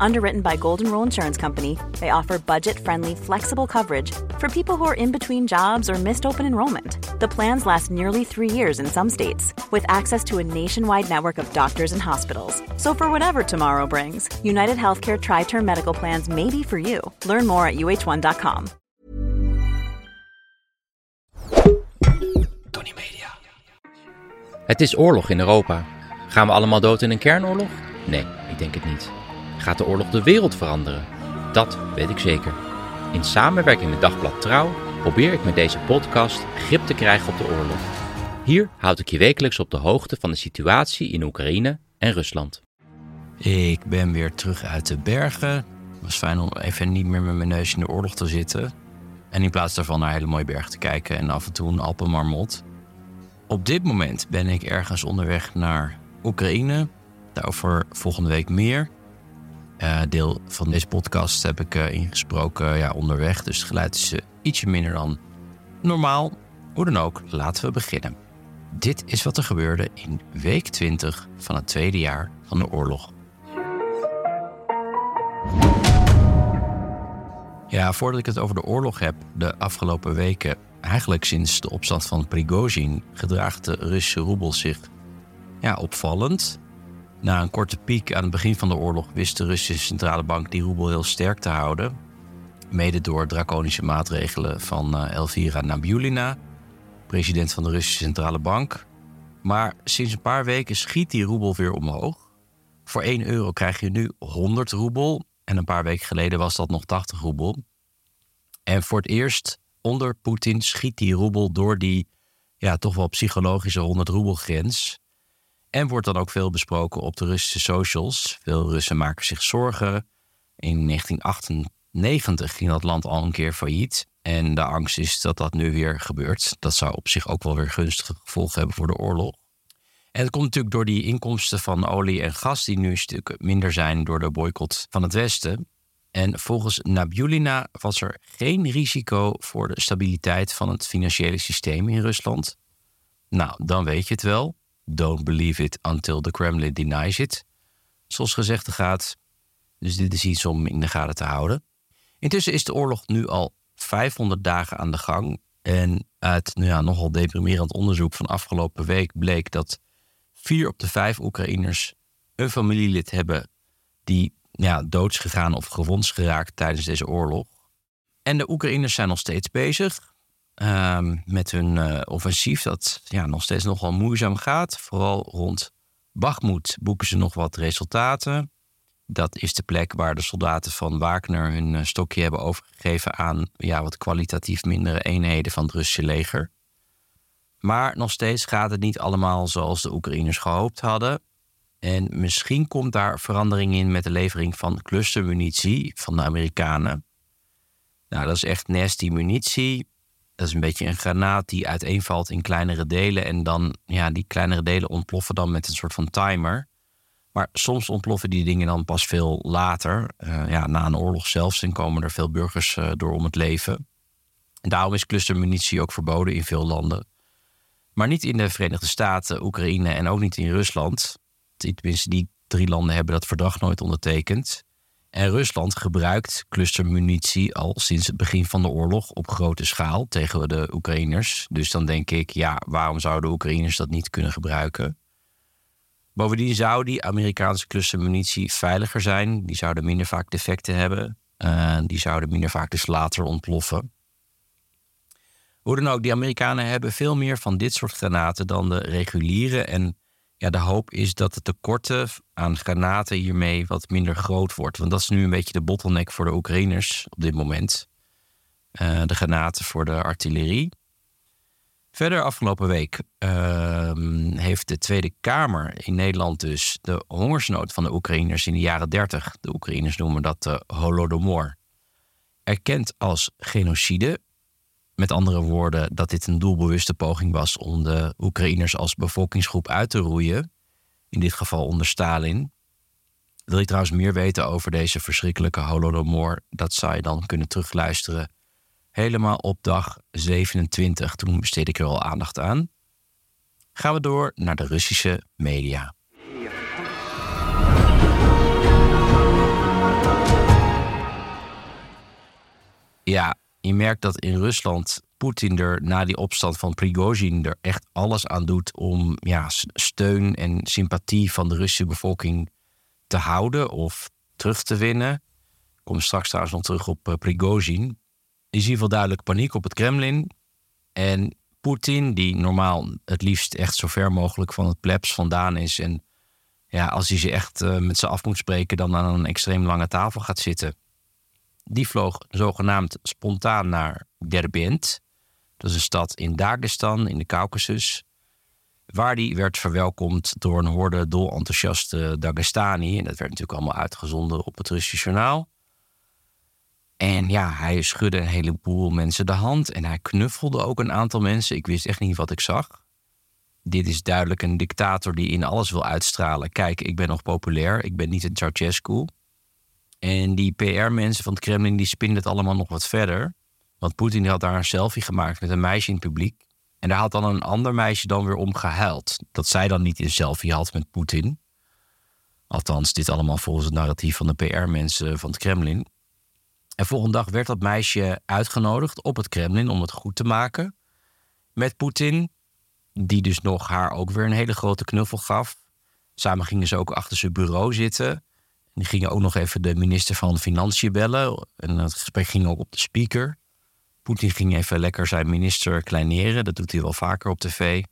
Underwritten by Golden Rule Insurance Company, they offer budget friendly, flexible coverage for people who are in between jobs or missed open enrollment. The plans last nearly three years in some states, with access to a nationwide network of doctors and hospitals. So, for whatever tomorrow brings, United Healthcare Tri Term Medical Plans may be for you. Learn more at uh1.com. Tony Media. Het is oorlog in Europa. Gaan we allemaal dood in een kernoorlog? Nee, ik denk het niet. Gaat de oorlog de wereld veranderen? Dat weet ik zeker. In samenwerking met Dagblad Trouw probeer ik met deze podcast grip te krijgen op de oorlog. Hier houd ik je wekelijks op de hoogte van de situatie in Oekraïne en Rusland. Ik ben weer terug uit de bergen. Het was fijn om even niet meer met mijn neus in de oorlog te zitten. En in plaats daarvan naar hele mooie bergen te kijken en af en toe een Alpenmarmot. Op dit moment ben ik ergens onderweg naar Oekraïne. Daarover volgende week meer. Uh, deel van deze podcast heb ik uh, ingesproken ja, onderweg, dus het geluid is uh, ietsje minder dan normaal. Hoe dan ook, laten we beginnen. Dit is wat er gebeurde in week 20 van het tweede jaar van de oorlog. Ja, voordat ik het over de oorlog heb, de afgelopen weken, eigenlijk sinds de opstand van Prigozhin, gedraagt de Russische roebel zich ja, opvallend. Na een korte piek aan het begin van de oorlog wist de Russische centrale bank die roebel heel sterk te houden. Mede door draconische maatregelen van uh, Elvira Nabiulina, president van de Russische centrale bank. Maar sinds een paar weken schiet die roebel weer omhoog. Voor 1 euro krijg je nu 100 roebel. En een paar weken geleden was dat nog 80 roebel. En voor het eerst onder Poetin schiet die roebel door die ja, toch wel psychologische 100 roebel grens. En wordt dan ook veel besproken op de Russische socials. Veel Russen maken zich zorgen. In 1998 ging dat land al een keer failliet. En de angst is dat dat nu weer gebeurt. Dat zou op zich ook wel weer gunstige gevolgen hebben voor de oorlog. En het komt natuurlijk door die inkomsten van olie en gas, die nu een stuk minder zijn door de boycott van het Westen. En volgens Nabulina was er geen risico voor de stabiliteit van het financiële systeem in Rusland. Nou, dan weet je het wel. Don't believe it until the Kremlin denies it. Zoals gezegd gaat. Dus dit is iets om in de gaten te houden. Intussen is de oorlog nu al 500 dagen aan de gang. En uit nou ja, nogal deprimerend onderzoek van afgelopen week bleek dat vier op de vijf Oekraïners een familielid hebben die ja, doods gegaan of gewond geraakt tijdens deze oorlog. En de Oekraïners zijn nog steeds bezig. Ehm, met hun uh, offensief, dat ja, nog steeds nogal moeizaam gaat. Vooral rond Bakhmut boeken ze nog wat resultaten. Dat is de plek waar de soldaten van Wagner hun uh, stokje hebben overgegeven aan ja, wat kwalitatief mindere eenheden van het Russische leger. Maar nog steeds gaat het niet allemaal zoals de Oekraïners gehoopt hadden. En misschien komt daar verandering in met de levering van clustermunitie van de Amerikanen. Nou, dat is echt nasty munitie. Dat is een beetje een granaat die uiteenvalt in kleinere delen. En dan, ja, die kleinere delen ontploffen dan met een soort van timer. Maar soms ontploffen die dingen dan pas veel later. Uh, ja, na een oorlog zelfs. En komen er veel burgers uh, door om het leven. En daarom is clustermunitie ook verboden in veel landen. Maar niet in de Verenigde Staten, Oekraïne en ook niet in Rusland. Tenminste, die drie landen hebben dat verdrag nooit ondertekend. En Rusland gebruikt clustermunitie al sinds het begin van de oorlog op grote schaal tegen de Oekraïners. Dus dan denk ik, ja, waarom zouden de Oekraïners dat niet kunnen gebruiken? Bovendien zou die Amerikaanse clustermunitie veiliger zijn. Die zouden minder vaak defecten hebben. Uh, die zouden minder vaak dus later ontploffen. Hoe dan ook, die Amerikanen hebben veel meer van dit soort granaten dan de reguliere. En ja, de hoop is dat het tekorten aan granaten hiermee wat minder groot wordt. Want dat is nu een beetje de bottleneck voor de Oekraïners op dit moment. Uh, de granaten voor de artillerie. Verder afgelopen week uh, heeft de Tweede Kamer in Nederland dus de hongersnood van de Oekraïners in de jaren 30, de Oekraïners noemen dat de Holodomor, erkend als genocide. Met andere woorden, dat dit een doelbewuste poging was om de Oekraïners als bevolkingsgroep uit te roeien. In dit geval onder Stalin. Wil je trouwens meer weten over deze verschrikkelijke Holodomor? Dat zou je dan kunnen terugluisteren helemaal op dag 27. Toen besteed ik er al aandacht aan. Gaan we door naar de Russische media. Ja, je merkt dat in Rusland Poetin er na die opstand van Prigozhin er echt alles aan doet om ja, steun en sympathie van de Russische bevolking te houden of terug te winnen. Ik kom straks trouwens nog terug op uh, Prigozhin. Je ziet geval duidelijk paniek op het Kremlin. En Poetin, die normaal het liefst echt zo ver mogelijk van het plebs vandaan is. En ja, als hij ze echt uh, met ze af moet spreken, dan aan een extreem lange tafel gaat zitten. Die vloog zogenaamd spontaan naar Derbent. Dat is een stad in Dagestan, in de Caucasus. Waar die werd verwelkomd door een horde dol enthousiaste Dagestani. En dat werd natuurlijk allemaal uitgezonden op het Russische journaal. En ja, hij schudde een heleboel mensen de hand. En hij knuffelde ook een aantal mensen. Ik wist echt niet wat ik zag. Dit is duidelijk een dictator die in alles wil uitstralen. Kijk, ik ben nog populair. Ik ben niet een Ceausescu. En die PR-mensen van het Kremlin die spinnen het allemaal nog wat verder. Want Poetin had daar een selfie gemaakt met een meisje in het publiek. En daar had dan een ander meisje dan weer om gehuild. Dat zij dan niet een selfie had met Poetin. Althans, dit allemaal volgens het narratief van de PR-mensen van het Kremlin. En volgende dag werd dat meisje uitgenodigd op het Kremlin om het goed te maken met Poetin. Die dus nog haar ook weer een hele grote knuffel gaf. Samen gingen ze ook achter zijn bureau zitten. Die gingen ook nog even de minister van Financiën bellen. En het gesprek ging ook op de speaker. Poetin ging even lekker zijn minister kleineren. Dat doet hij wel vaker op tv.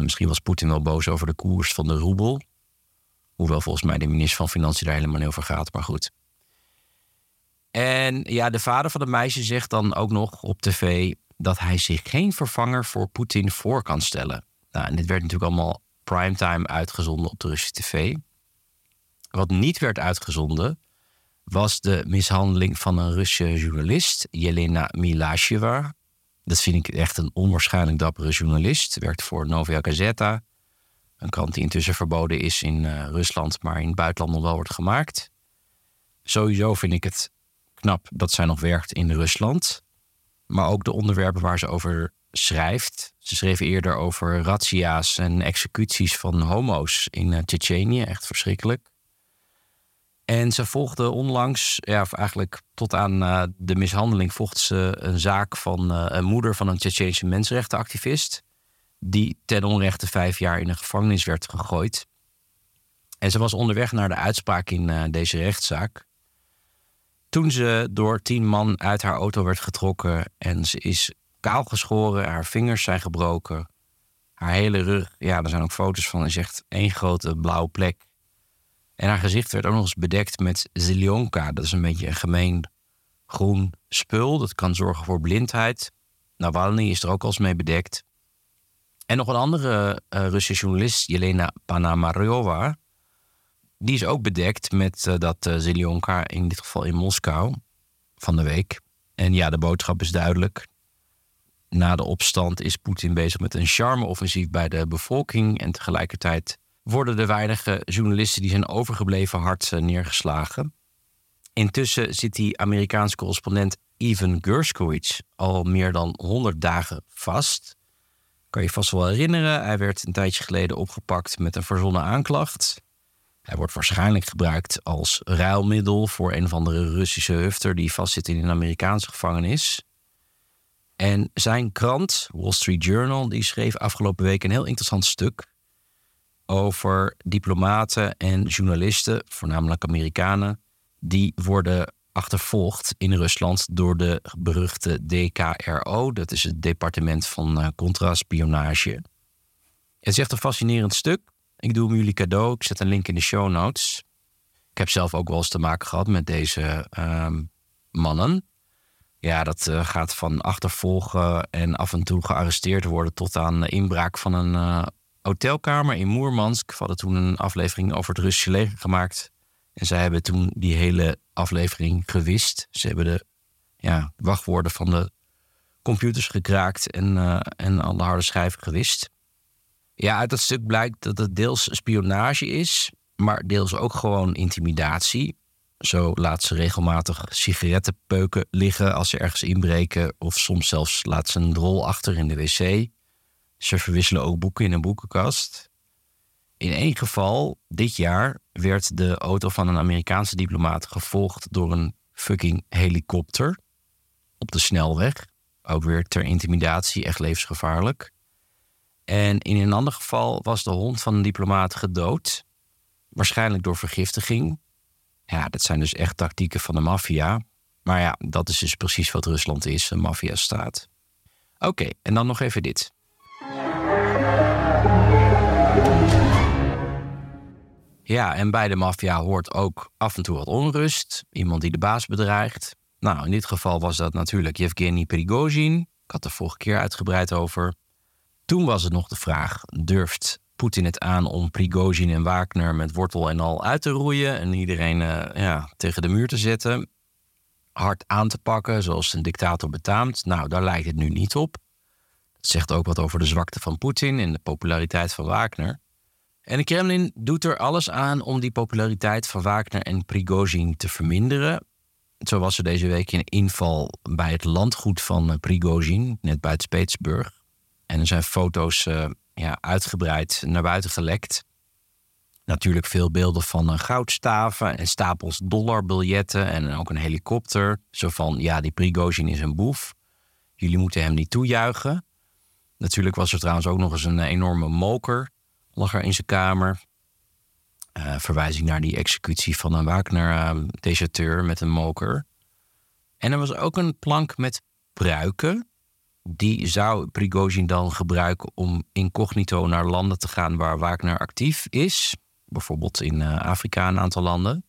Misschien was Poetin wel boos over de koers van de roebel. Hoewel volgens mij de minister van Financiën daar helemaal niet over gaat, maar goed. En ja, de vader van het meisje zegt dan ook nog op tv dat hij zich geen vervanger voor Poetin voor kan stellen. Nou, en dit werd natuurlijk allemaal primetime uitgezonden op de Russische tv. Wat niet werd uitgezonden was de mishandeling van een Russische journalist, Jelena Milasheva. Dat vind ik echt een onwaarschijnlijk dappere journalist. Werkt voor Novaya Gazeta, een krant die intussen verboden is in uh, Rusland, maar in het buitenland nog wel wordt gemaakt. Sowieso vind ik het knap dat zij nog werkt in Rusland. Maar ook de onderwerpen waar ze over schrijft. Ze schreef eerder over razzia's en executies van homo's in uh, Tsjetsjenië. Echt verschrikkelijk. En ze volgde onlangs, ja, eigenlijk tot aan uh, de mishandeling, volgde ze een zaak van uh, een moeder van een Tsjetsjeense mensenrechtenactivist. Die ten onrechte vijf jaar in een gevangenis werd gegooid. En ze was onderweg naar de uitspraak in uh, deze rechtszaak. Toen ze door tien man uit haar auto werd getrokken en ze is kaal geschoren, haar vingers zijn gebroken, haar hele rug, ja, er zijn ook foto's van, is echt één grote blauwe plek. En haar gezicht werd ook nog eens bedekt met zelionka. Dat is een beetje een gemeen groen spul. Dat kan zorgen voor blindheid. Navalny is er ook al mee bedekt. En nog een andere uh, Russische journalist, Jelena Panamaryova. Die is ook bedekt met uh, dat uh, in dit geval in Moskou, van de week. En ja, de boodschap is duidelijk. Na de opstand is Poetin bezig met een charme-offensief bij de bevolking. En tegelijkertijd worden de weinige journalisten die zijn overgebleven hard eh, neergeslagen. Intussen zit die Amerikaanse correspondent Ivan Gershkovich al meer dan 100 dagen vast. Kan je vast wel herinneren, hij werd een tijdje geleden opgepakt met een verzonnen aanklacht. Hij wordt waarschijnlijk gebruikt als ruilmiddel voor een of andere Russische hufter die vastzit in een Amerikaanse gevangenis. En zijn krant, Wall Street Journal, die schreef afgelopen week een heel interessant stuk over diplomaten en journalisten, voornamelijk Amerikanen, die worden achtervolgd in Rusland door de beruchte DKRO. Dat is het departement van uh, contraspionage. Het is echt een fascinerend stuk. Ik doe hem jullie cadeau. Ik zet een link in de show notes. Ik heb zelf ook wel eens te maken gehad met deze uh, mannen. Ja, dat uh, gaat van achtervolgen en af en toe gearresteerd worden tot aan inbraak van een uh, hotelkamer in Moermansk. We hadden toen een aflevering over het Russische leger gemaakt. En zij hebben toen die hele aflevering gewist. Ze hebben de ja, wachtwoorden van de computers gekraakt en, uh, en alle harde schijven gewist. Ja, uit dat stuk blijkt dat het deels spionage is, maar deels ook gewoon intimidatie. Zo laat ze regelmatig sigarettenpeuken liggen als ze ergens inbreken. Of soms zelfs laat ze een drol achter in de wc. Ze verwisselen ook boeken in een boekenkast. In één geval, dit jaar, werd de auto van een Amerikaanse diplomaat gevolgd door een fucking helikopter op de snelweg. Ook weer ter intimidatie, echt levensgevaarlijk. En in een ander geval was de hond van een diplomaat gedood. Waarschijnlijk door vergiftiging. Ja, dat zijn dus echt tactieken van de maffia. Maar ja, dat is dus precies wat Rusland is, een maffiastaat. Oké, en dan nog even dit. Ja, en bij de maffia hoort ook af en toe wat onrust. Iemand die de baas bedreigt. Nou, in dit geval was dat natuurlijk Yevgeny Prigozhin. Ik had er vorige keer uitgebreid over. Toen was het nog de vraag: durft Poetin het aan om Prigozhin en Wagner met wortel en al uit te roeien en iedereen uh, ja, tegen de muur te zetten? Hard aan te pakken, zoals een dictator betaamt? Nou, daar lijkt het nu niet op. Zegt ook wat over de zwakte van Poetin en de populariteit van Wagner. En de Kremlin doet er alles aan om die populariteit van Wagner en Prigozhin te verminderen. Zo was er deze week een inval bij het landgoed van eh, Prigozhin, net buiten Petersburg. En er zijn foto's uh, ja, uitgebreid naar buiten gelekt. Natuurlijk veel beelden van uh, goudstaven en stapels dollarbiljetten en ook een helikopter. Zo van, ja, die Prigozhin is een boef. Jullie moeten hem niet toejuichen. Natuurlijk was er trouwens ook nog eens een enorme moker lag er in zijn kamer. Uh, verwijzing naar die executie van een Wagner-deserteur met een moker. En er was ook een plank met pruiken. Die zou Prigozhin dan gebruiken om incognito naar landen te gaan waar Wagner actief is. Bijvoorbeeld in uh, Afrika een aantal landen.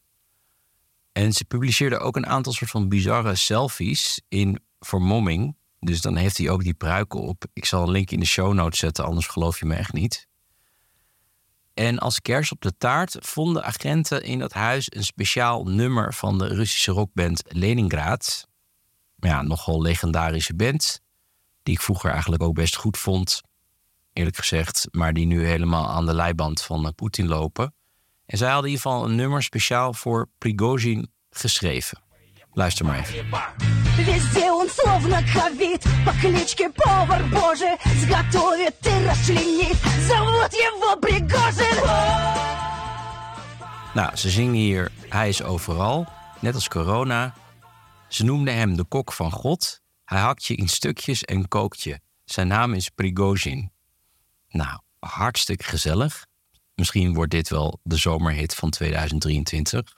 En ze publiceerde ook een aantal soort van bizarre selfies in vermomming. Dus dan heeft hij ook die pruiken op. Ik zal een link in de show notes zetten, anders geloof je me echt niet. En als kers op de taart vonden agenten in dat huis een speciaal nummer van de Russische rockband Leningrad. Ja, nogal legendarische band. Die ik vroeger eigenlijk ook best goed vond, eerlijk gezegd. Maar die nu helemaal aan de leiband van eh, Poetin lopen. En zij hadden in ieder geval een nummer speciaal voor Prigozhin geschreven. Luister maar even Везде он словно ковид По кличке Повар Божий Сготовит и расчленит Зовут его Пригожин Nou, ze zingen hier Hij is overal, net als corona. Ze noemden hem de kok van God. Hij hakt je in stukjes en kookt je. Zijn naam is Prigozhin. Nou, hartstikke gezellig. Misschien wordt dit wel de zomerhit van 2023.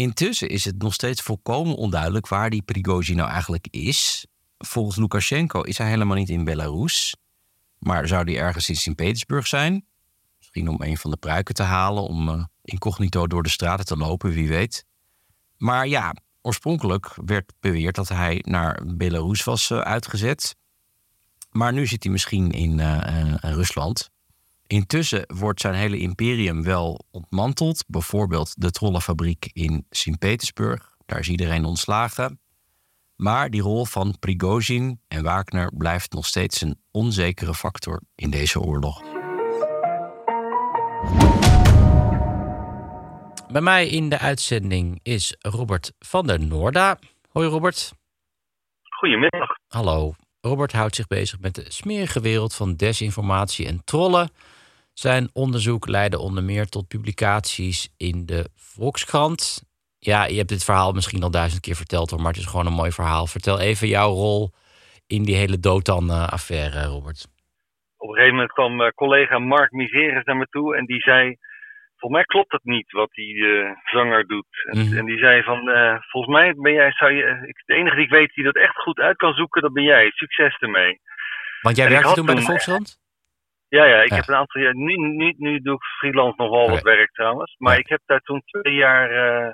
Intussen is het nog steeds volkomen onduidelijk waar die Prigozhin nou eigenlijk is. Volgens Lukashenko is hij helemaal niet in Belarus, maar zou hij ergens in Sint-Petersburg zijn? Misschien om een van de pruiken te halen, om uh, incognito door de straten te lopen, wie weet. Maar ja, oorspronkelijk werd beweerd dat hij naar Belarus was uh, uitgezet. Maar nu zit hij misschien in uh, Rusland. Intussen wordt zijn hele imperium wel ontmanteld. Bijvoorbeeld de trollenfabriek in Sint-Petersburg. Daar is iedereen ontslagen. Maar die rol van Prigozhin en Wagner blijft nog steeds een onzekere factor in deze oorlog. Bij mij in de uitzending is Robert van der Noorda. Hoi Robert. Goedemiddag. Hallo. Robert houdt zich bezig met de smerige wereld van desinformatie en trollen. Zijn onderzoek leidde onder meer tot publicaties in de Volkskrant. Ja, je hebt dit verhaal misschien al duizend keer verteld hoor, maar het is gewoon een mooi verhaal. Vertel even jouw rol in die hele Dotan-affaire, Robert. Op een gegeven moment kwam uh, collega Mark Miseres naar me toe en die zei... Volgens mij klopt het niet wat die uh, zanger doet. En, Mhm. en die zei van, eh, volgens mij ben jij, zou je, de enige die ik weet die dat echt goed uit kan zoeken, dat ben jij. Succes ermee. Want jij En werkte toen bij de Volkskrant? Ja, ja, ik Ja. heb een aantal jaar. Nu, nu, nu doe ik freelance nog wel wat werk trouwens. Maar Ja. ik heb daar toen twee jaar eh,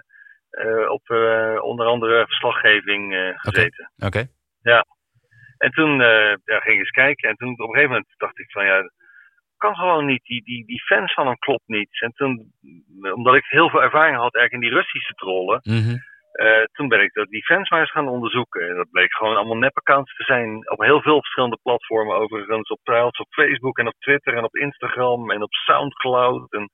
eh, op eh, onder andere verslaggeving gezeten. Oké. En toen ja, ging ik eens kijken. En toen op een gegeven moment dacht ik van ja, kan gewoon niet. Die, die, die fans van hem klopt niet. En toen, omdat ik heel veel ervaring had eigenlijk in die Russische trollen. Mhm. Eh, toen ben ik dat die fans maar eens gaan onderzoeken. En dat bleek gewoon allemaal nepaccounts te zijn. Op heel veel verschillende platformen overigens. Op, trouwens op Facebook en op Twitter en op Instagram en op Soundcloud. En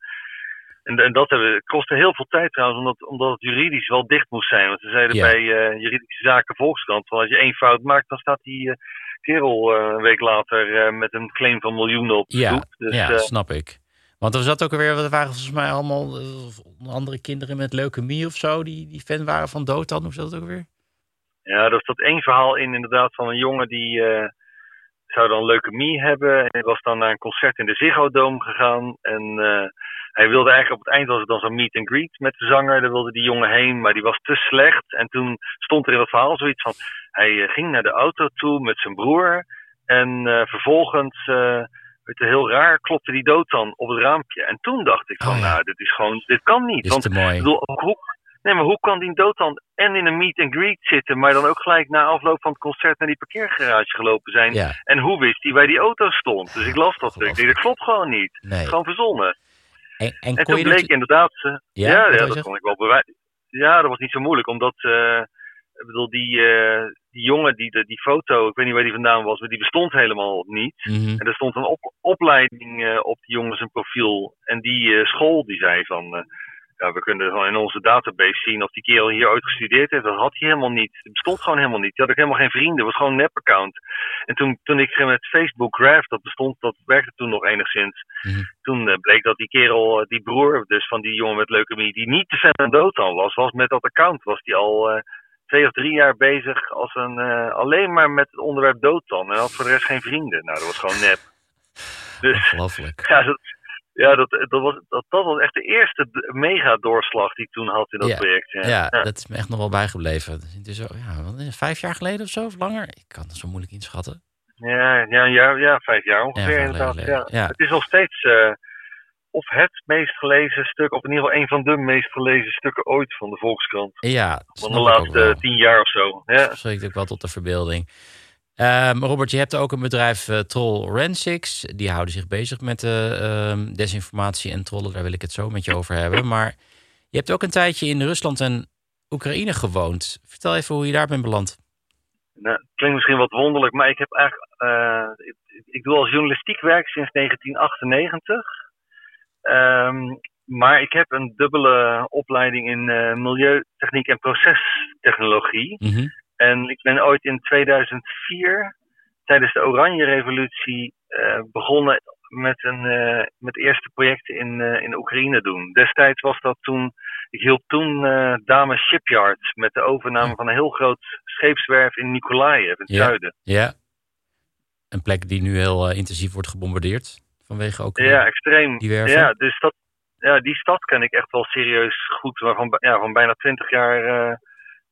En, en dat hebben, kostte heel veel tijd trouwens, omdat, omdat het juridisch wel dicht moest zijn. Want ze zeiden Ja. bij eh, juridische zaken Volkskrant, van als je één fout maakt, dan staat die eh, kerel een week later met een claim van miljoenen op de Ja, stoep. Dus, ja snap ik. Want er zat ook alweer, er waren volgens mij allemaal eh, andere kinderen met leukemie of zo, die, die fan waren van Dotan. Hoe zat het ook weer? Ja, er zat één verhaal in inderdaad van een jongen die eh, zou dan leukemie hebben. En was dan naar een concert in de Ziggo Dome gegaan. En eh, hij wilde eigenlijk op het eind was het dan zo'n meet and greet met de zanger. Daar wilde die jongen heen, maar die was te slecht. En toen stond er in het verhaal zoiets van... Hij ging naar de auto toe met zijn broer. En vervolgens, je, heel raar, klopte die dood dan op het raampje. En toen dacht ik van, Oh ja. nou, dit is gewoon, dit kan niet. Is Want te mooi. ik bedoel, hoe, nee, maar hoe kan die dood dan en in een meet and greet zitten, maar dan ook gelijk na afloop van het concert naar die parkeergarage gelopen zijn? Ja, En hoe wist hij waar die auto stond? Dus ik las dat. Ik dacht, dat klopt gewoon niet. nee. Gewoon verzonnen. En, en En kon toen je bleek dat... inderdaad. eh, Ja, ja, dat kon ik wel bewijzen. Ja, dat was niet zo moeilijk, omdat. eh, ik bedoel, die, eh, die jongen, die, die foto, ik weet niet waar die vandaan was, maar die bestond helemaal niet. Mhm. En er stond een op, opleiding eh, op die jongen zijn profiel. En die eh, school die zei van. ja, we kunnen gewoon in onze database zien of die kerel hier ooit gestudeerd heeft. Dat had hij helemaal niet. Het bestond gewoon helemaal niet. Die had ook helemaal geen vrienden. Het was gewoon een nep-account. En toen, toen ik met Facebook Graph, dat bestond, dat werkte toen nog enigszins. Mhm. Toen bleek dat die kerel, die broer dus van die jongen met leukemie, die niet de fan van Dotan was, was met dat account, was die al twee of drie jaar bezig als een, eh, alleen maar met het onderwerp Dotan. En had voor de rest geen vrienden. Nou, dat was gewoon nep. Dus ja, dat, ja, dat, dat, was, dat, dat was echt de eerste d- mega-doorslag die ik toen had in dat Ja, project. Ja. Ja, dat is me echt nog wel bijgebleven. Dus, ja, wat het, vijf jaar geleden of zo, of langer? Ik kan het zo moeilijk inschatten. Ja, ja, ja, ja, vijf jaar ongeveer inderdaad. Ja. Het is nog steeds eh, of het meest gelezen stuk, of in ieder geval een van de meest gelezen stukken ooit van de Volkskrant. Ja, Van de laatste tien jaar of zo. Ja. Spreekt ook wel tot de verbeelding. Ehm, Robert, je hebt ook een bedrijf eh, Troll Rensics. Die houden zich bezig met ehm, desinformatie en trollen. Daar wil ik het zo met je over hebben. Maar je hebt ook een tijdje in Rusland en Oekraïne gewoond. Vertel even hoe je daar bent beland. Nou, het klinkt misschien wat wonderlijk, maar ik heb eigenlijk. eh, ik, ik doe als journalistiek werk sinds 1998. Ehm, maar ik heb een dubbele opleiding in eh, milieutechniek en procestechnologie. Mhm. En ik ben ooit in 2004, tijdens de Oranje Revolutie, eh, begonnen met, een, eh, met eerste projecten in, in Oekraïne doen. Destijds was dat toen, ik hielp toen eh Dame Shipyard met de overname van een heel groot scheepswerf in Nikolaev, in het Ja. zuiden. Ja. Een plek die nu heel intensief wordt gebombardeerd. Vanwege ook. eh, Ja, extreem. die werven? Ja, dus dat, ja, die stad ken ik echt wel serieus goed, van, ja, van bijna twintig jaar eh,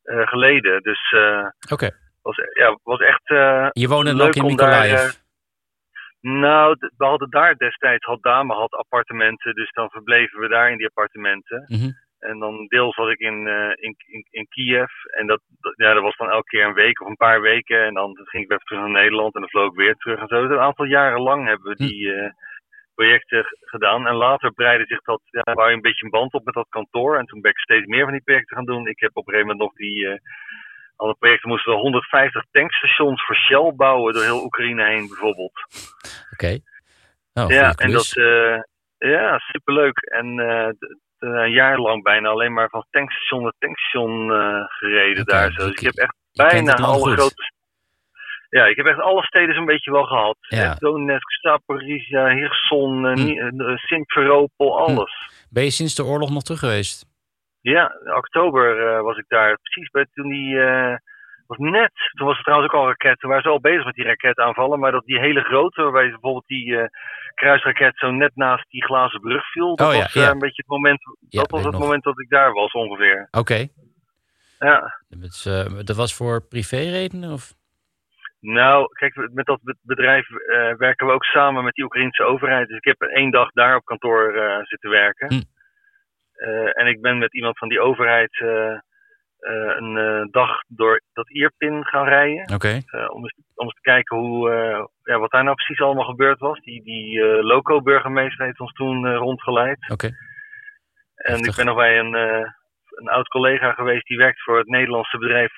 eh, geleden. Dus eh Oké. was, ja, was echt. eh, Je woonde leuk ook in daar, eh, Nou, we hadden daar destijds, had Dame had appartementen, dus dan verbleven we daar in die appartementen. Mhm. En dan deels was ik in, eh, in, in, in Kiev. En dat, ja, dat was dan elke keer een week of een paar weken. En dan ging ik weer terug naar Nederland en dan vloog ik weer terug en zo. Dus een aantal jaren lang hebben we die eh, projecten gedaan. En later breidde zich dat, ja, wou je een beetje een band op met dat kantoor. En toen ben ik steeds meer van die projecten gaan doen. Ik heb op een gegeven moment nog die... eh alle projecten moesten we 150 tankstations voor Shell bouwen door heel Oekraïne heen bijvoorbeeld. Oké. Oh, Ja, en dat, ja, superleuk. En een jaar lang bijna alleen maar van tankstation naar tankstation eh, gereden daar. Zo. Dus ik heb echt bijna alle goed. grote... Ja, ik heb echt alle steden zo'n beetje wel gehad. Ja. Eh, Donetsk, Zaporizhia, Hirson, eh, Hm. Eh, Simferopol, alles. Ben je sinds de oorlog nog terug geweest? Ja, in oktober eh, was ik daar. Precies bij toen die... eh, was net, toen was er trouwens ook al raketten. Toen waren ze al bezig met die raketaanvallen. Maar dat die hele grote, waarbij bijvoorbeeld die eh, kruisraket zo net naast die glazen brug viel. Dat Oh ja, was eh, ja. een beetje het moment, Ja, dat was het nog. moment dat ik daar was ongeveer. Oké. Ja. Dat, eh, dat was voor privéredenen? Of? Nou, kijk, met dat be- bedrijf werken we ook samen met die Oekraïnse overheid. Dus ik heb één dag daar op kantoor zitten werken. Hm. En ik ben met iemand van die overheid eh, een eh, dag door dat Ierpin gaan rijden. Eh, om, eens, om eens te kijken hoe, ja, wat daar nou precies allemaal gebeurd was. Die, die loco-burgemeester heeft ons toen rondgeleid. En Heftig. ik ben nog bij een, een oud collega geweest die werkt voor het Nederlandse bedrijf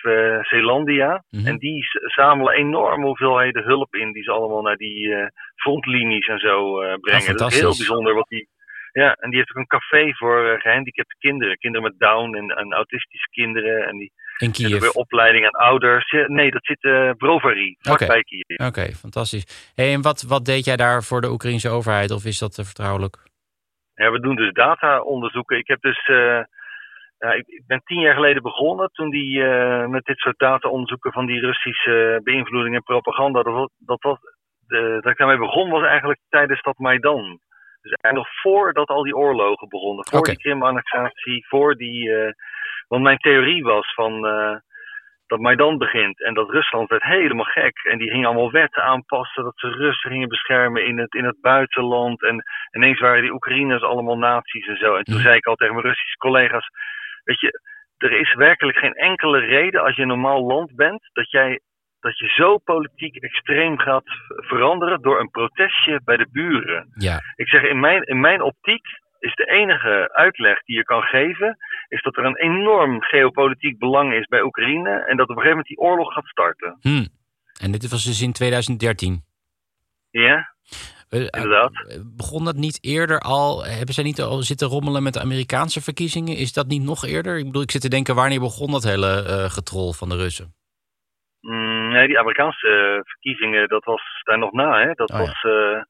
Zeelandia. Mhm. En die zamelen enorme hoeveelheden hulp in die ze allemaal naar die frontlinies en zo brengen. dat is heel bijzonder wat die, Ja, en die heeft ook een café voor uh, gehandicapte kinderen. Kinderen met Down en, en autistische kinderen. En die in Kiev. weer opleiding aan ouders. Nee, dat zit uh, Brovary, vlakbij okay. Kiev. Oké, fantastisch. Hey, en wat, wat deed jij daar voor de Oekraïnse overheid? Of is dat vertrouwelijk? Ja, we doen dus data-onderzoeken. Ik heb dus... Ja, ik, ik, ben tien jaar geleden begonnen toen die uh, met dit soort data-onderzoeken van die Russische beïnvloeding en propaganda. Dat, dat, was, dat ik daarmee begon was eigenlijk tijdens dat Maidan. Dus eigenlijk nog voordat al die oorlogen begonnen. Voor okay. die Krim-annexatie, voor die. Uh, want mijn theorie was van. Uh, dat Maidan begint en dat Rusland werd helemaal gek. En die gingen allemaal wetten aanpassen, dat ze Russen gingen beschermen in het, in het buitenland. En ineens waren die Oekraïners allemaal nazi's en zo. En toen zei ik al tegen mijn Russische collega's, weet je, er is werkelijk geen enkele reden als je een normaal land bent, dat jij dat je zo politiek extreem gaat veranderen door een protestje bij de buren. Ja. Ik zeg, in mijn, in mijn optiek is de enige uitleg die je kan geven, is dat er een enorm geopolitiek belang is bij Oekraïne en dat op een gegeven moment die oorlog gaat starten. Hmm. En dit was dus in 2013? Ja, uh, inderdaad. begon dat niet eerder al? Hebben zij niet al zitten rommelen met de Amerikaanse verkiezingen? Is dat niet nog eerder? Ik bedoel, ik zit te denken, wanneer begon dat hele uh, getrol van de Russen? Mm, nee, die Amerikaanse uh, verkiezingen, dat was daar nog na. Hè? Dat Oh, ja. was, uh,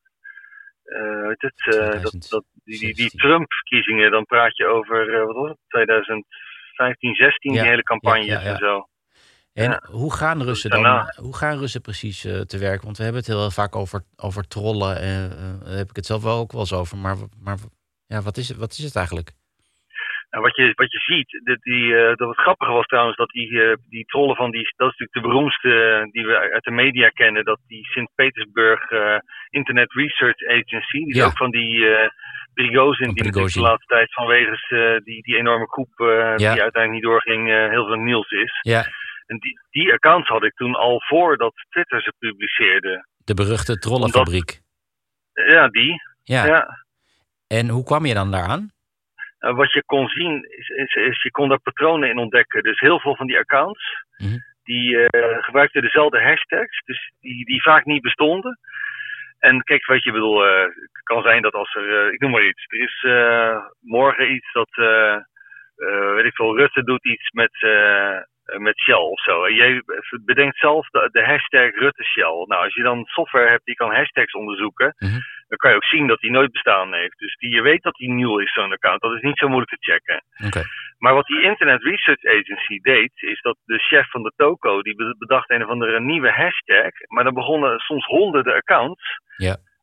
uh, weet het, uh, dat, dat, die, die, die 2016. Trump-verkiezingen, dan praat je over, uh, wat was het, 2015, 16, Ja, die hele campagnes ja, ja, ja. en zo. En hoe gaan Russen dan? Daarna. Hoe gaan Russen precies eh, te werk? Want we hebben het heel vaak over, over trollen. En eh, daar heb ik het zelf wel ook wel eens over. Maar, maar ja, wat, is, wat is het eigenlijk? En wat je, wat je ziet, dat, die, eh, dat het grappige was trouwens, dat die, eh, die trollen van die, dat is natuurlijk de beroemdste eh, die we uit de media kennen, dat die Sint-Petersburg Internet Research Agency, die Ja. ook van die Prigozhin, die de laatste tijd vanwege die, die enorme Ja. die uiteindelijk niet doorging, heel veel nieuws is. Ja, En die, die accounts had ik toen al voordat Twitter ze publiceerde. de beruchte trollenfabriek. Ja, die. Ja. Ja. En hoe kwam je dan daaraan? Uh, wat je kon zien, is, is, is je kon daar patronen in ontdekken. Dus heel veel van die accounts, Mhm. die uh, gebruikten dezelfde hashtags, dus die, die vaak niet bestonden. En kijk, weet je, bedoel, uh, het kan zijn dat als er, uh, ik noem maar iets, er is morgen iets dat, weet ik veel, Rutte doet iets met, met Shell of zo. En jij bedenkt zelf de, de hashtag Rutte Shell. Nou, als je dan software hebt die kan hashtags onderzoeken, Mhm. dan kan je ook zien dat die nooit bestaan heeft. Dus die, je weet dat die nieuw is, zo'n account. Dat is niet zo moeilijk te checken. Maar wat die Internet Research Agency deed, is dat de chef van de toko, die be- bedacht een of andere nieuwe hashtag. Maar dan begonnen soms honderden accounts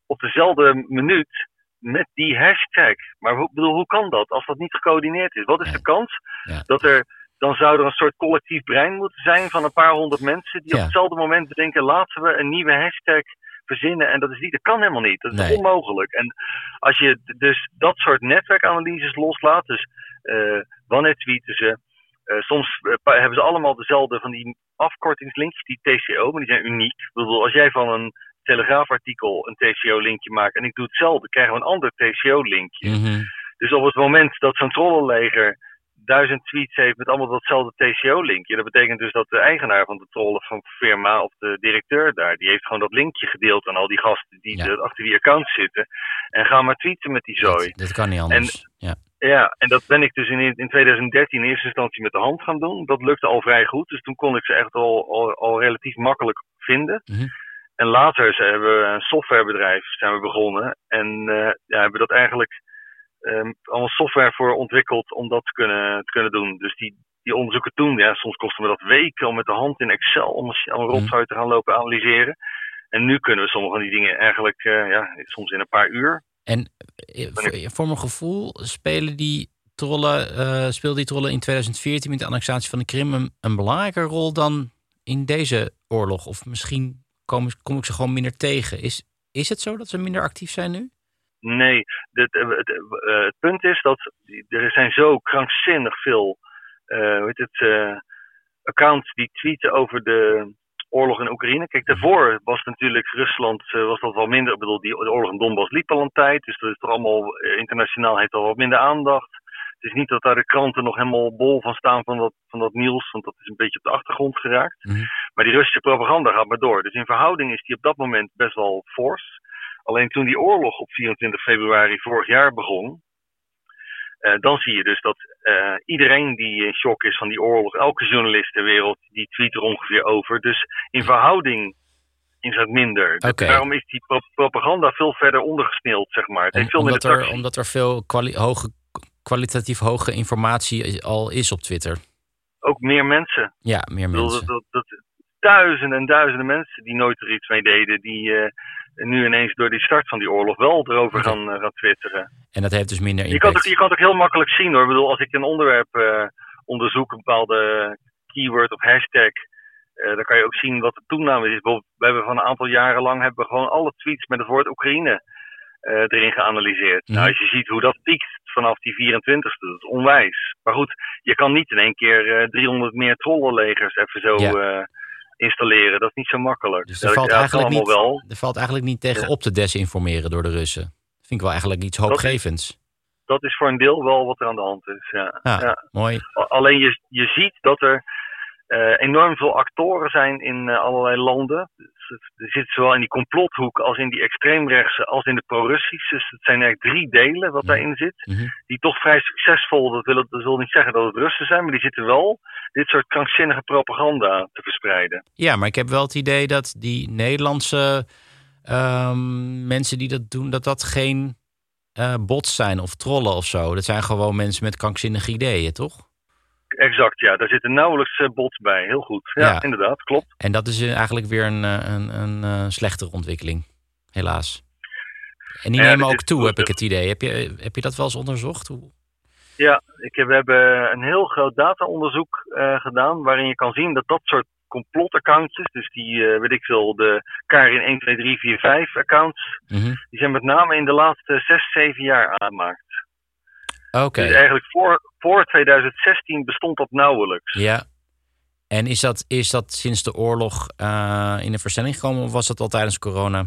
op dezelfde minuut met die hashtag. Maar hoe, bedoel, hoe kan dat als dat niet gecoördineerd is? Wat is de kans Ja. dat er, dan zou er een soort collectief brein moeten zijn van een paar honderd mensen die Ja. op hetzelfde moment bedenken, laten we een nieuwe hashtag verzinnen. En dat is niet, dat kan helemaal niet. Dat is Nee. onmogelijk. En als je dus dat soort netwerkanalyses loslaat, dus eh, wanneer tweeten ze, eh, soms eh, hebben ze allemaal dezelfde van die afkortingslinkjes, die TCO, maar die zijn uniek. Ik bedoel, als jij van een Telegraafartikel een TCO-linkje maakt en ik doe hetzelfde, krijgen we een ander TCO-linkje. Mhm. Dus op het moment dat zo'n trollenleger duizend tweets heeft met allemaal datzelfde TCO-linkje, dat betekent dus dat de eigenaar van de trollen van firma of de directeur daar, die heeft gewoon dat linkje gedeeld aan al die gasten die Ja. er achter die accounts zitten en gaan maar tweeten met die zooi. Dat, dat kan niet anders. ja. Ja, en dat ben ik dus in, in 2013 in eerste instantie met de hand gaan doen. Dat lukte al vrij goed, dus toen kon ik ze echt al, al, al relatief makkelijk vinden. Mhm. En later hebben we een softwarebedrijf zijn we begonnen en eh, ja, hebben dat eigenlijk um, allemaal software voor ontwikkeld om dat te kunnen, te kunnen doen. Dus die, die onderzoeken toen, ja, soms kostte me dat weken om met de hand in Excel om een, een rotzooi te gaan lopen analyseren. En nu kunnen we sommige van die dingen eigenlijk uh, ja, soms in een paar uur. En voor, voor mijn gevoel spelen die trollen, uh, die trollen in 2014 met de annexatie van de Krim een, een belangrijke rol dan in deze oorlog? Of misschien kom, kom ik ze gewoon minder tegen. Is, is het zo dat ze minder actief zijn nu? Nee, het, het, het, het punt is dat er zijn zo krankzinnig veel uh, weet het, uh, accounts die tweeten over de oorlog in Oekraïne. Kijk, daarvoor was natuurlijk Rusland uh, was dat wel minder. Ik bedoel, die de oorlog in Donbass liep al een tijd, dus dat is toch allemaal internationaal heeft al wat minder aandacht. Het is niet dat daar de kranten nog helemaal bol van staan van dat, van dat nieuws, want dat is een beetje op de achtergrond geraakt. Mm -hmm. Maar die Russische propaganda gaat maar door. Dus in verhouding is die op dat moment best wel fors. Alleen toen die oorlog op 24 februari vorig jaar begon, dan zie je dus dat iedereen die in shock is van die oorlog, elke journalist ter wereld, die tweet er ongeveer over. Dus in verhouding is het minder. Oké. Daarom is die pro- propaganda veel verder ondergesneeld, zeg maar. Het heeft veel omdat, minder er, omdat er veel kwali- hoge, kwalitatief hoge informatie al is op Twitter. Ook meer mensen. Ja, meer mensen. dat, dat, dat duizenden en duizenden mensen die nooit er iets mee deden, die eh, nu ineens door die start van die oorlog wel erover gaan, eh, gaan twitteren. En dat heeft dus minder Je kan, impact. het, je kan het ook heel makkelijk zien hoor. Ik bedoel, als ik een onderwerp eh, onderzoek, een bepaalde keyword of hashtag, eh, dan kan je ook zien wat de toename is. Bijvoorbeeld, We hebben van een aantal jaren lang hebben we gewoon alle tweets met het woord Oekraïne erin geanalyseerd. Mhm. Nou, als je ziet hoe dat piekt vanaf die 24e, dat is onwijs. Maar goed, je kan niet in één keer eh, 300 meer trollenlegers even zo Ja. Installeren. Dat is niet zo makkelijk. Dus er dat- valt, dat eigenlijk niet, wel. er valt eigenlijk niet tegen op te desinformeren door de Russen. Vind ik wel eigenlijk iets hoopgevends. Dat is voor een deel wel wat er aan de hand is. Ja. Ja, Ja. mooi. Alleen je, je ziet dat er enorm veel actoren zijn in eh, allerlei landen. Dus het- er zit zowel in die complothoek als in die extreemrechtse als in de pro-Russische. Dus het zijn eigenlijk drie delen wat daarin zit. Mhm. Die toch vrij succesvol, dat wil, dat wil niet zeggen dat het Russen zijn, maar die zitten wel dit soort krankzinnige propaganda te verspreiden. Ja, maar ik heb wel het idee dat die Nederlandse ehm, mensen die dat doen, dat dat geen eh, bots zijn of trollen of zo. Dat zijn gewoon mensen met krankzinnige ideeën, toch? Exact, ja. Daar zitten nauwelijks eh, bots bij. Heel goed. Ja, Ja. inderdaad, klopt. En dat is eh, eigenlijk weer een, eh, een, een, slechtere ontwikkeling, helaas. En die Ja, nemen ook toe, heb ik het idee. Heb je, heb je dat wel eens onderzocht? Hoe- Ja, ik heb, we hebben een heel groot dataonderzoek eh, gedaan waarin je kan zien dat dat soort complotaccountjes, dus die, weet ik veel, de Karin 1, 2, 3, 4, 5 accounts, Mhm. die zijn met name in de laatste 6, 7 jaar aangemaakt. Oké, Dus eigenlijk voor, voor 2016 bestond dat nauwelijks. ja. En is dat, is dat sinds de oorlog eh, in een versnelling gekomen of was dat al tijdens corona?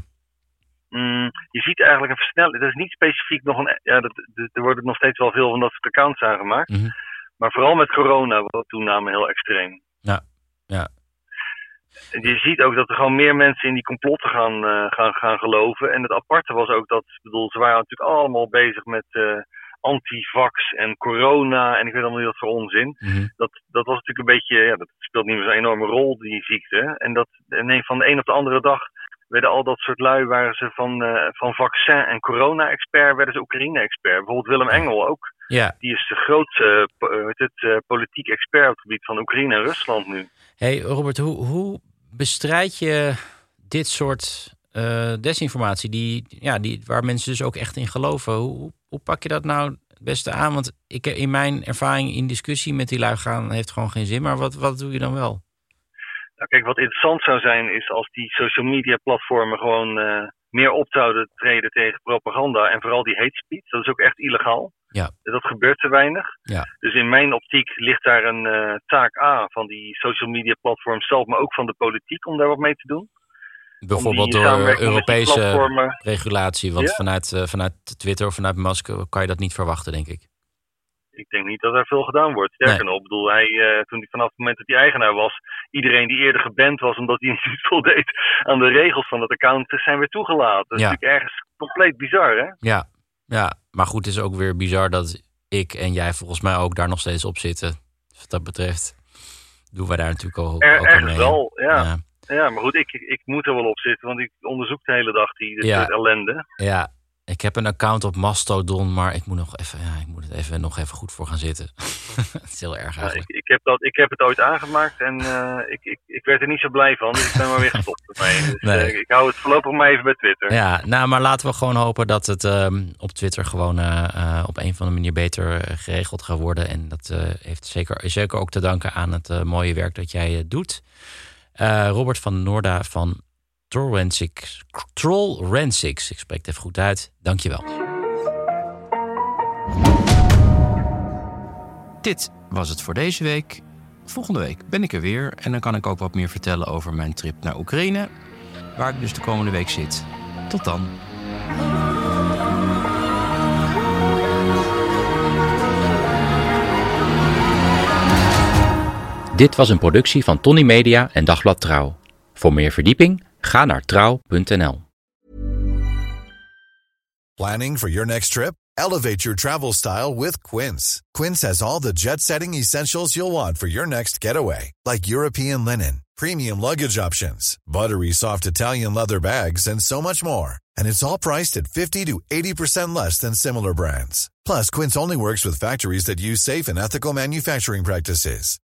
Mm, je ziet eigenlijk een versnelling. Dat is niet specifiek nog een. Ja, dat, er worden nog steeds wel veel van dat soort accounts aangemaakt. Mhm. Maar vooral met corona was toename heel extreem. Ja, ja. Je ziet ook dat er gewoon meer mensen in die complotten gaan, eh, gaan, gaan geloven. En het aparte was ook dat, bedoel, ze waren natuurlijk allemaal bezig met eh antivax en corona en ik weet allemaal niet wat voor onzin. Mhm. Dat, dat was natuurlijk een beetje, ja, dat speelt niet meer zo'n enorme rol, die ziekte. En dat nee, van de een op de andere dag werden al dat soort lui, waren ze van, eh, van vaccin en corona-expert, werden ze Oekraïne-expert. Bijvoorbeeld Willem Engel ook. Ja, Die is de grootste het, eh, politiek expert op het gebied van Oekraïne en Rusland nu. Hey Robert, hoe, hoe bestrijd je dit soort desinformatie, die, ja, die, waar mensen dus ook echt in geloven? Hoe, hoe, pak je dat nou het beste aan? Want ik, in mijn ervaring in discussie met die lui gaan heeft gewoon geen zin. Maar wat, wat doe je dan wel? Nou, kijk, wat interessant zou zijn is als die social media platformen gewoon eh, meer op zouden treden tegen propaganda en vooral die hate speech. Dat is ook echt illegaal. Ja. Dat gebeurt te weinig. Ja. Dus in mijn optiek ligt daar een eh, taak aan van die social media platforms zelf, maar ook van de politiek om daar wat mee te doen. Bijvoorbeeld door Europese regulatie. Want Ja. vanuit, eh, vanuit Twitter of vanuit Musk kan je dat niet verwachten, denk ik. Ik denk niet dat er veel gedaan wordt. Sterker nog, ik bedoel, hij, eh, toen hij vanaf het moment dat hij eigenaar was, iedereen die eerder geband was omdat hij niet voldeed aan de regels van het account, zijn weer toegelaten. Dat is Ja. natuurlijk ergens compleet bizar, hè? Ja, ja, maar goed, het is ook weer bizar dat ik en jij volgens mij ook daar nog steeds op zitten. Wat dat betreft doen wij daar natuurlijk ook, Er, ook ergens mee. wel, ja. ja. Ja, maar goed, ik, ik moet er wel op zitten, want ik onderzoek de hele dag die Ja. ellende. Ja, ik heb een account op Mastodon, maar ik moet, nog even, ja, ik moet het even, nog even goed voor gaan zitten. het is heel erg Ja, ik, eigenlijk. ik, heb dat, ik heb het ooit aangemaakt en eh, ik, ik, ik werd er niet zo blij van, dus ik ben maar weer gestopt ermee. Dus, Nee. eh, ik hou het voorlopig maar even bij Twitter. Ja, nou, maar laten we gewoon hopen dat het ehm, op Twitter gewoon eh, op een of andere manier beter geregeld gaat worden. En dat heeft zeker, zeker ook te danken aan het mooie werk dat jij doet. Eh, Robert van Noorda van Trollrensics. Trollrensics, ik spreek het even goed uit. Dankjewel. Dit was het voor deze week. Volgende week ben ik er weer en dan kan ik ook wat meer vertellen over mijn trip naar Oekraïne, waar ik dus de komende week zit. Tot dan. Dit was een productie van Tony Media en Dagblad Trouw. Voor meer verdieping ga naar trouw.nl. Planning for your next trip? Elevate your travel style with Quince. Quince has all the jet setting essentials you'll want for your next getaway, like European linen, premium luggage options, buttery soft Italian leather bags, and so much more. And it's all priced at 50 to 80% less than similar brands. Plus, Quince only works with factories that use safe and ethical manufacturing practices.